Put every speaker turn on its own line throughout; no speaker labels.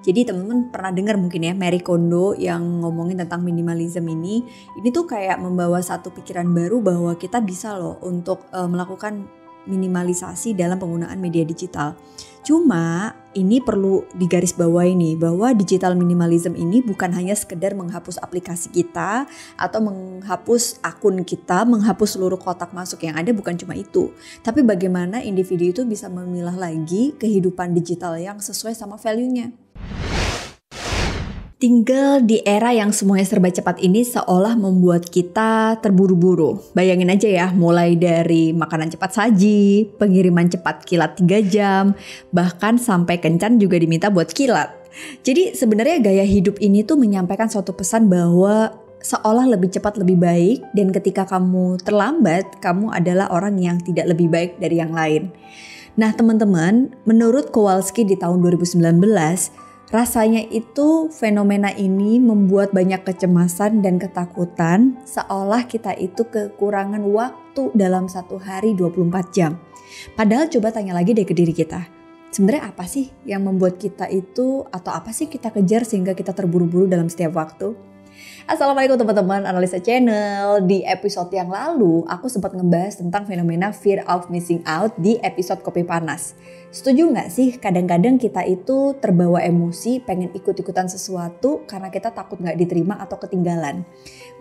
Jadi teman-teman pernah dengar mungkin ya Mary Kondo yang ngomongin tentang minimalism ini. Ini tuh kayak membawa satu pikiran baru bahwa kita bisa loh untuk uh, melakukan minimalisasi dalam penggunaan media digital. Cuma ini perlu digarisbawahi nih bahwa digital minimalism ini bukan hanya sekedar menghapus aplikasi kita atau menghapus akun kita, menghapus seluruh kotak masuk yang ada bukan cuma itu. Tapi bagaimana individu itu bisa memilah lagi kehidupan digital yang sesuai sama value-nya. Tinggal di era yang semuanya serba cepat ini seolah membuat kita terburu-buru. Bayangin aja ya, mulai dari makanan cepat saji, pengiriman cepat kilat 3 jam, bahkan sampai kencan juga diminta buat kilat. Jadi sebenarnya gaya hidup ini tuh menyampaikan suatu pesan bahwa seolah lebih cepat lebih baik dan ketika kamu terlambat, kamu adalah orang yang tidak lebih baik dari yang lain. Nah teman-teman, menurut Kowalski di tahun 2019, Rasanya itu fenomena ini membuat banyak kecemasan dan ketakutan seolah kita itu kekurangan waktu dalam satu hari 24 jam. Padahal coba tanya lagi deh ke diri kita. Sebenarnya apa sih yang membuat kita itu atau apa sih kita kejar sehingga kita terburu-buru dalam setiap waktu? Assalamualaikum teman-teman analisa channel. Di episode yang lalu aku sempat ngebahas tentang fenomena fear of missing out di episode kopi panas. Setuju nggak sih kadang-kadang kita itu terbawa emosi pengen ikut-ikutan sesuatu karena kita takut nggak diterima atau ketinggalan.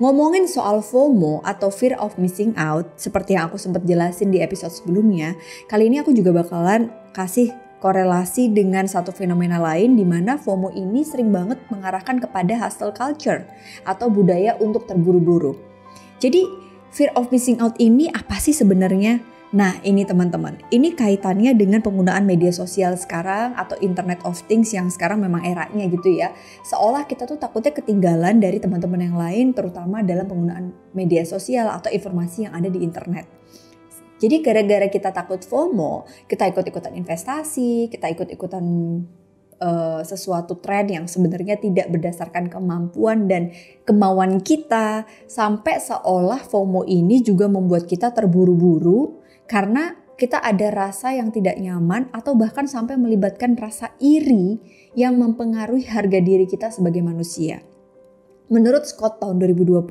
Ngomongin soal FOMO atau fear of missing out seperti yang aku sempat jelasin di episode sebelumnya, kali ini aku juga bakalan kasih korelasi dengan satu fenomena lain di mana FOMO ini sering banget mengarahkan kepada hustle culture atau budaya untuk terburu-buru. Jadi fear of missing out ini apa sih sebenarnya? Nah ini teman-teman, ini kaitannya dengan penggunaan media sosial sekarang atau internet of things yang sekarang memang eranya gitu ya. Seolah kita tuh takutnya ketinggalan dari teman-teman yang lain terutama dalam penggunaan media sosial atau informasi yang ada di internet. Jadi gara-gara kita takut FOMO, kita ikut-ikutan investasi, kita ikut-ikutan uh, sesuatu tren yang sebenarnya tidak berdasarkan kemampuan dan kemauan kita, sampai seolah FOMO ini juga membuat kita terburu-buru karena kita ada rasa yang tidak nyaman atau bahkan sampai melibatkan rasa iri yang mempengaruhi harga diri kita sebagai manusia. Menurut Scott tahun 2020,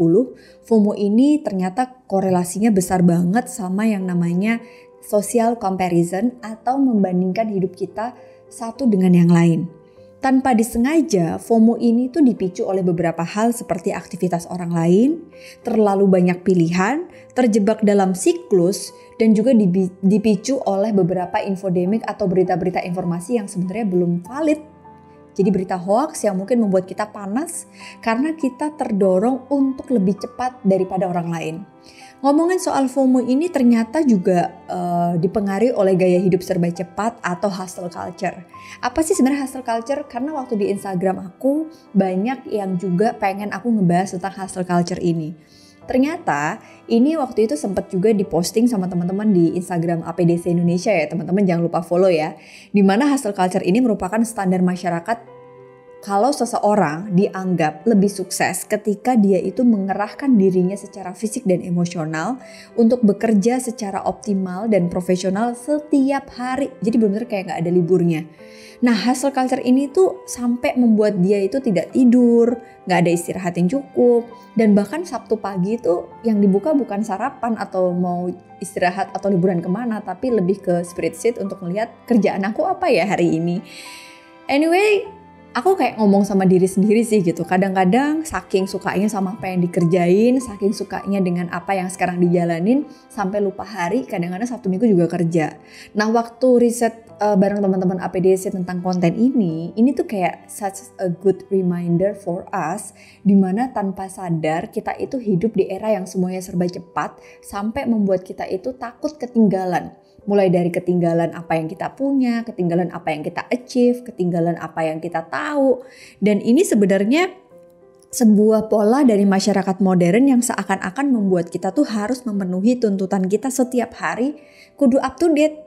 FOMO ini ternyata korelasinya besar banget sama yang namanya social comparison atau membandingkan hidup kita satu dengan yang lain. Tanpa disengaja, FOMO ini tuh dipicu oleh beberapa hal seperti aktivitas orang lain, terlalu banyak pilihan, terjebak dalam siklus, dan juga dipicu oleh beberapa infodemik atau berita-berita informasi yang sebenarnya belum valid jadi berita hoax yang mungkin membuat kita panas karena kita terdorong untuk lebih cepat daripada orang lain. Ngomongin soal FOMO ini ternyata juga uh, dipengaruhi oleh gaya hidup serba cepat atau hustle culture. Apa sih sebenarnya hustle culture? Karena waktu di Instagram aku banyak yang juga pengen aku ngebahas tentang hustle culture ini. Ternyata ini waktu itu sempat juga diposting sama teman-teman di Instagram APDC Indonesia ya teman-teman jangan lupa follow ya. Di mana hustle culture ini merupakan standar masyarakat kalau seseorang dianggap lebih sukses ketika dia itu mengerahkan dirinya secara fisik dan emosional untuk bekerja secara optimal dan profesional setiap hari. Jadi benar-benar kayak nggak ada liburnya. Nah hustle culture ini tuh sampai membuat dia itu tidak tidur, nggak ada istirahat yang cukup, dan bahkan Sabtu pagi itu yang dibuka bukan sarapan atau mau istirahat atau liburan ke mana, tapi lebih ke spreadsheet untuk melihat kerjaan aku apa ya hari ini. Anyway, aku kayak ngomong sama diri sendiri sih gitu. Kadang-kadang saking sukanya sama apa yang dikerjain, saking sukanya dengan apa yang sekarang dijalanin, sampai lupa hari, kadang-kadang Sabtu Minggu juga kerja. Nah waktu riset uh, bareng teman-teman APDC tentang konten ini, ini tuh kayak such a good reminder for us, di mana tanpa sadar kita itu hidup di era yang semuanya serba cepat, sampai membuat kita itu takut ketinggalan mulai dari ketinggalan apa yang kita punya, ketinggalan apa yang kita achieve, ketinggalan apa yang kita tahu. Dan ini sebenarnya sebuah pola dari masyarakat modern yang seakan-akan membuat kita tuh harus memenuhi tuntutan kita setiap hari kudu up to date.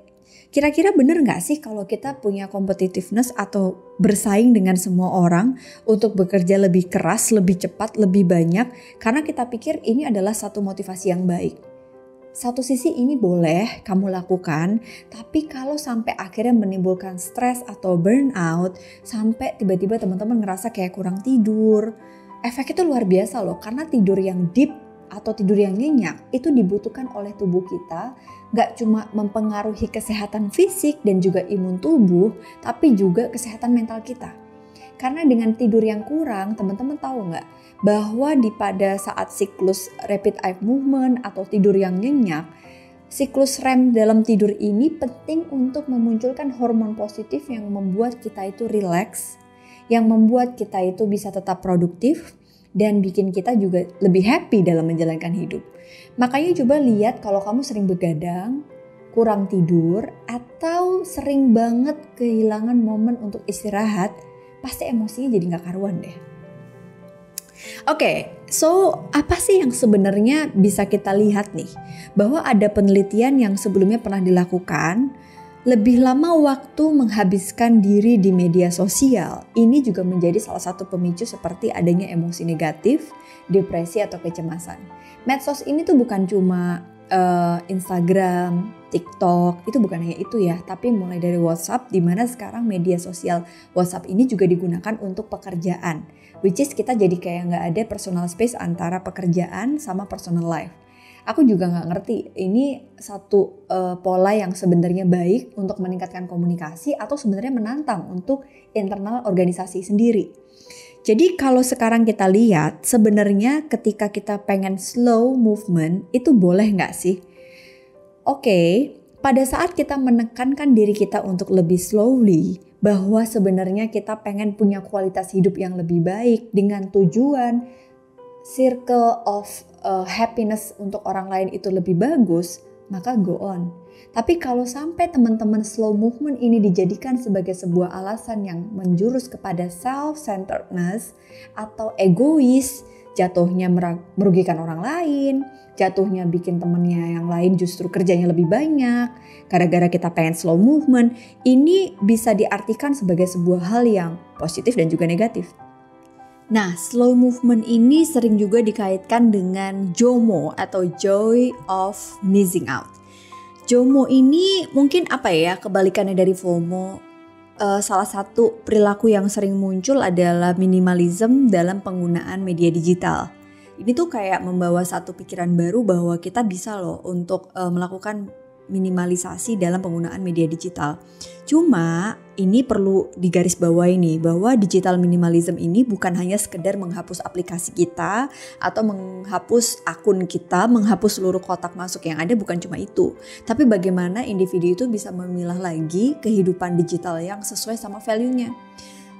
Kira-kira bener gak sih kalau kita punya competitiveness atau bersaing dengan semua orang untuk bekerja lebih keras, lebih cepat, lebih banyak karena kita pikir ini adalah satu motivasi yang baik. Satu sisi ini boleh kamu lakukan, tapi kalau sampai akhirnya menimbulkan stres atau burnout, sampai tiba-tiba teman-teman ngerasa kayak kurang tidur, efek itu luar biasa loh, karena tidur yang deep atau tidur yang nyenyak itu dibutuhkan oleh tubuh kita, gak cuma mempengaruhi kesehatan fisik dan juga imun tubuh, tapi juga kesehatan mental kita. Karena dengan tidur yang kurang, teman-teman tahu nggak bahwa di pada saat siklus rapid eye movement atau tidur yang nyenyak, siklus REM dalam tidur ini penting untuk memunculkan hormon positif yang membuat kita itu rileks, yang membuat kita itu bisa tetap produktif dan bikin kita juga lebih happy dalam menjalankan hidup. Makanya coba lihat kalau kamu sering begadang, kurang tidur, atau sering banget kehilangan momen untuk istirahat, pasti emosinya jadi nggak karuan deh. Oke, okay, so apa sih yang sebenarnya bisa kita lihat nih? Bahwa ada penelitian yang sebelumnya pernah dilakukan, lebih lama waktu menghabiskan diri di media sosial. Ini juga menjadi salah satu pemicu seperti adanya emosi negatif, depresi atau kecemasan. Medsos ini tuh bukan cuma uh, Instagram, TikTok, itu bukan hanya itu ya, tapi mulai dari WhatsApp, di mana sekarang media sosial WhatsApp ini juga digunakan untuk pekerjaan, which is kita jadi kayak nggak ada personal space antara pekerjaan sama personal life. Aku juga nggak ngerti ini satu uh, pola yang sebenarnya baik untuk meningkatkan komunikasi atau sebenarnya menantang untuk internal organisasi sendiri. Jadi kalau sekarang kita lihat sebenarnya ketika kita pengen slow movement itu boleh nggak sih? Oke, okay, pada saat kita menekankan diri kita untuk lebih slowly, bahwa sebenarnya kita pengen punya kualitas hidup yang lebih baik dengan tujuan circle of uh, happiness untuk orang lain itu lebih bagus, maka go on. Tapi kalau sampai teman-teman slow movement ini dijadikan sebagai sebuah alasan yang menjurus kepada self-centeredness atau egois, jatuhnya merugikan orang lain, jatuhnya bikin temennya yang lain justru kerjanya lebih banyak, gara-gara kita pengen slow movement, ini bisa diartikan sebagai sebuah hal yang positif dan juga negatif. Nah, slow movement ini sering juga dikaitkan dengan JOMO atau Joy of Missing Out. JOMO ini mungkin apa ya kebalikannya dari FOMO. Uh, salah satu perilaku yang sering muncul adalah minimalism dalam penggunaan media digital. Ini tuh kayak membawa satu pikiran baru bahwa kita bisa loh untuk uh, melakukan minimalisasi dalam penggunaan media digital. Cuma ini perlu digarisbawahi nih bahwa digital minimalism ini bukan hanya sekedar menghapus aplikasi kita atau menghapus akun kita, menghapus seluruh kotak masuk yang ada bukan cuma itu. Tapi bagaimana individu itu bisa memilah lagi kehidupan digital yang sesuai sama value-nya.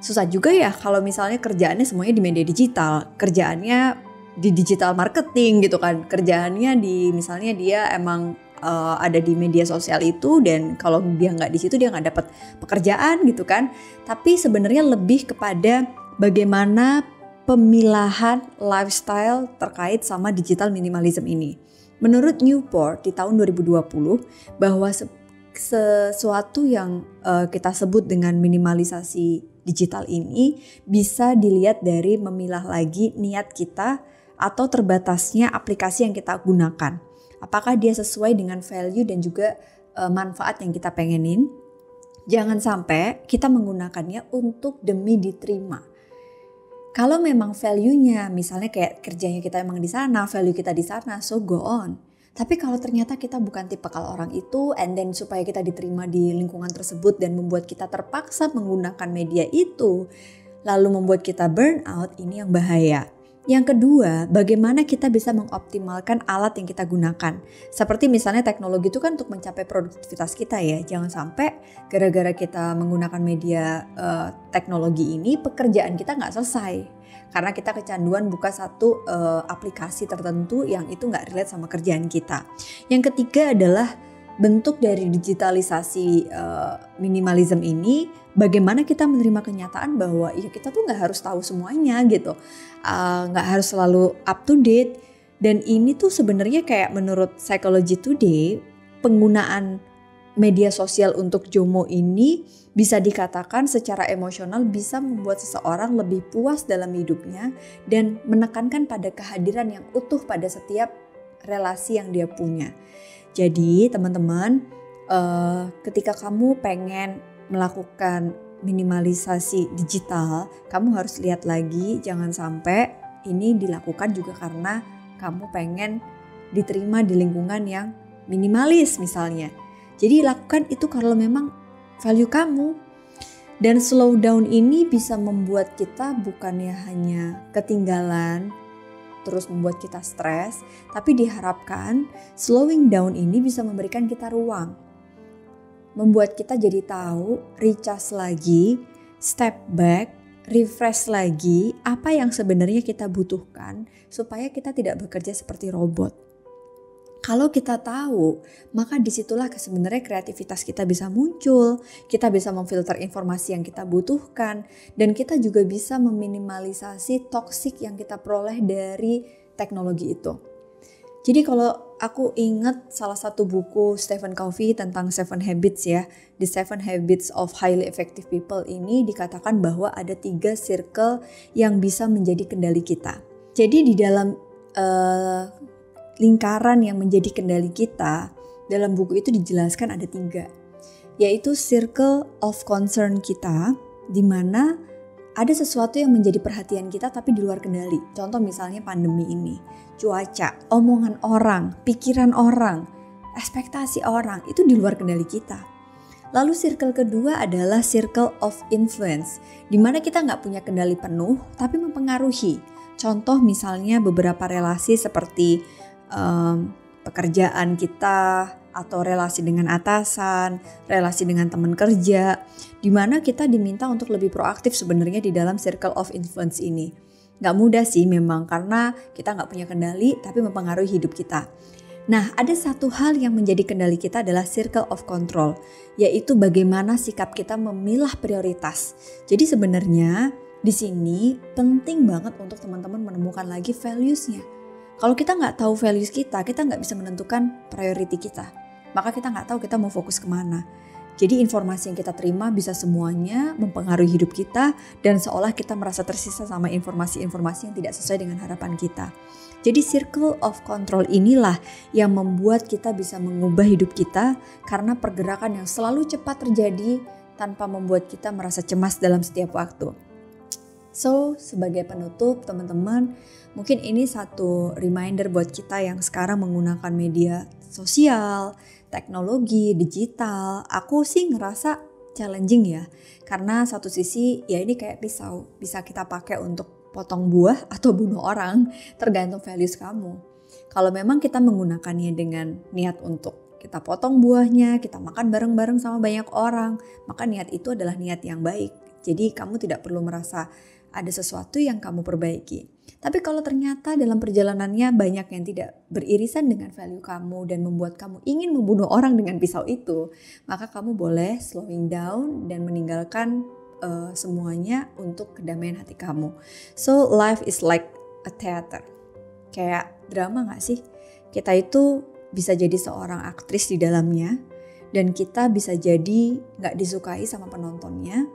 Susah juga ya kalau misalnya kerjaannya semuanya di media digital, kerjaannya di digital marketing gitu kan, kerjaannya di misalnya dia emang uh, ada di media sosial itu dan kalau dia nggak di situ dia nggak dapat pekerjaan gitu kan. Tapi sebenarnya lebih kepada bagaimana pemilahan lifestyle terkait sama digital minimalism ini. Menurut Newport di tahun 2020 bahwa sesuatu yang uh, kita sebut dengan minimalisasi digital ini bisa dilihat dari memilah lagi niat kita atau terbatasnya aplikasi yang kita gunakan apakah dia sesuai dengan value dan juga uh, manfaat yang kita pengenin. Jangan sampai kita menggunakannya untuk demi diterima. Kalau memang value-nya, misalnya kayak kerjanya kita emang di sana, value kita di sana, so go on. Tapi kalau ternyata kita bukan tipe kalau orang itu, and then supaya kita diterima di lingkungan tersebut dan membuat kita terpaksa menggunakan media itu, lalu membuat kita burn out, ini yang bahaya. Yang kedua, bagaimana kita bisa mengoptimalkan alat yang kita gunakan. Seperti misalnya teknologi itu kan untuk mencapai produktivitas kita ya. Jangan sampai gara-gara kita menggunakan media uh, teknologi ini pekerjaan kita nggak selesai. Karena kita kecanduan buka satu uh, aplikasi tertentu yang itu nggak relate sama kerjaan kita. Yang ketiga adalah bentuk dari digitalisasi uh, minimalism ini bagaimana kita menerima kenyataan bahwa ya kita tuh nggak harus tahu semuanya gitu uh, nggak uh, harus selalu up to date dan ini tuh sebenarnya kayak menurut Psychology Today penggunaan media sosial untuk Jomo ini bisa dikatakan secara emosional bisa membuat seseorang lebih puas dalam hidupnya dan menekankan pada kehadiran yang utuh pada setiap relasi yang dia punya. Jadi teman-teman, uh, ketika kamu pengen melakukan minimalisasi digital, kamu harus lihat lagi jangan sampai ini dilakukan juga karena kamu pengen diterima di lingkungan yang minimalis misalnya. Jadi lakukan itu kalau memang value kamu. Dan slow down ini bisa membuat kita bukannya hanya ketinggalan terus membuat kita stres, tapi diharapkan slowing down ini bisa memberikan kita ruang. Membuat kita jadi tahu, recharge lagi, step back, refresh lagi apa yang sebenarnya kita butuhkan supaya kita tidak bekerja seperti robot. Kalau kita tahu, maka di situlah sebenarnya kreativitas kita bisa muncul, kita bisa memfilter informasi yang kita butuhkan, dan kita juga bisa meminimalisasi toksik yang kita peroleh dari teknologi itu. Jadi kalau aku ingat salah satu buku Stephen Covey tentang Seven Habits ya, The Seven Habits of Highly Effective People ini dikatakan bahwa ada tiga circle yang bisa menjadi kendali kita. Jadi di dalam uh, lingkaran yang menjadi kendali kita dalam buku itu dijelaskan ada tiga, yaitu circle of concern kita, di mana ada sesuatu yang menjadi perhatian kita tapi di luar kendali. Contoh misalnya pandemi ini, cuaca, omongan orang, pikiran orang, ekspektasi orang itu di luar kendali kita. Lalu circle kedua adalah circle of influence, di mana kita nggak punya kendali penuh tapi mempengaruhi. Contoh misalnya beberapa relasi seperti um, pekerjaan kita atau relasi dengan atasan, relasi dengan teman kerja, di mana kita diminta untuk lebih proaktif sebenarnya di dalam circle of influence ini. Gak mudah sih memang karena kita gak punya kendali tapi mempengaruhi hidup kita. Nah, ada satu hal yang menjadi kendali kita adalah circle of control, yaitu bagaimana sikap kita memilah prioritas. Jadi sebenarnya di sini penting banget untuk teman-teman menemukan lagi values-nya kalau kita nggak tahu values kita, kita nggak bisa menentukan priority kita. Maka kita nggak tahu kita mau fokus ke mana. Jadi informasi yang kita terima bisa semuanya mempengaruhi hidup kita dan seolah kita merasa tersisa sama informasi-informasi yang tidak sesuai dengan harapan kita. Jadi circle of control inilah yang membuat kita bisa mengubah hidup kita karena pergerakan yang selalu cepat terjadi tanpa membuat kita merasa cemas dalam setiap waktu. So, sebagai penutup, teman-teman, mungkin ini satu reminder buat kita yang sekarang menggunakan media sosial, teknologi, digital. Aku sih ngerasa challenging ya, karena satu sisi ya ini kayak pisau, bisa kita pakai untuk potong buah atau bunuh orang, tergantung values kamu. Kalau memang kita menggunakannya dengan niat untuk kita potong buahnya, kita makan bareng-bareng sama banyak orang, maka niat itu adalah niat yang baik. Jadi kamu tidak perlu merasa ada sesuatu yang kamu perbaiki. Tapi kalau ternyata dalam perjalanannya banyak yang tidak beririsan dengan value kamu dan membuat kamu ingin membunuh orang dengan pisau itu, maka kamu boleh slowing down dan meninggalkan uh, semuanya untuk kedamaian hati kamu. So life is like a theater. Kayak drama gak sih? Kita itu bisa jadi seorang aktris di dalamnya dan kita bisa jadi gak disukai sama penontonnya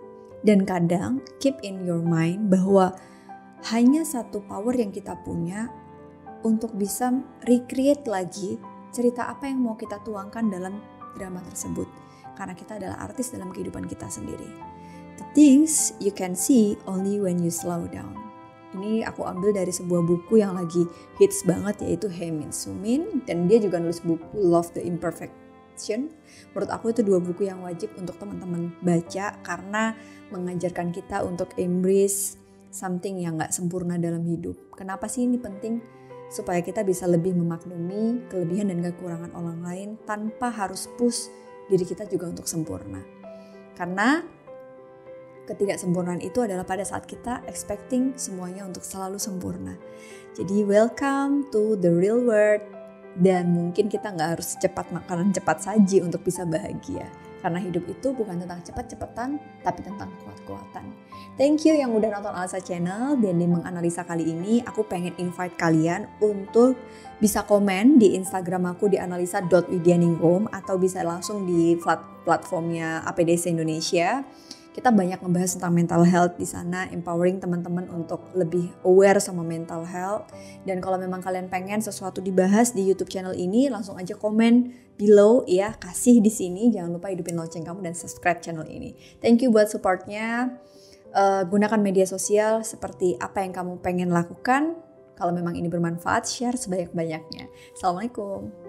dan kadang keep in your mind bahwa hanya satu power yang kita punya untuk bisa recreate lagi cerita apa yang mau kita tuangkan dalam drama tersebut. Karena kita adalah artis dalam kehidupan kita sendiri. The things you can see only when you slow down. Ini aku ambil dari sebuah buku yang lagi hits banget yaitu Hemin Sumin dan dia juga nulis buku Love the Imperfect Menurut aku itu dua buku yang wajib untuk teman-teman baca karena mengajarkan kita untuk embrace something yang gak sempurna dalam hidup. Kenapa sih ini penting? Supaya kita bisa lebih memaklumi kelebihan dan kekurangan orang lain tanpa harus push diri kita juga untuk sempurna. Karena ketidaksempurnaan itu adalah pada saat kita expecting semuanya untuk selalu sempurna. Jadi welcome to the real world dan mungkin kita nggak harus cepat makanan cepat saji untuk bisa bahagia karena hidup itu bukan tentang cepat-cepatan tapi tentang kuat-kuatan. Thank you yang udah nonton Alsa Channel dan di menganalisa kali ini aku pengen invite kalian untuk bisa komen di Instagram aku di analisa.widianingrum atau bisa langsung di platformnya APDC Indonesia kita banyak ngebahas tentang mental health di sana, empowering teman-teman untuk lebih aware sama mental health. Dan kalau memang kalian pengen sesuatu dibahas di YouTube channel ini, langsung aja komen below ya, kasih di sini. Jangan lupa hidupin lonceng kamu dan subscribe channel ini. Thank you buat supportnya. Uh, gunakan media sosial seperti apa yang kamu pengen lakukan. Kalau memang ini bermanfaat, share sebanyak-banyaknya. Assalamualaikum.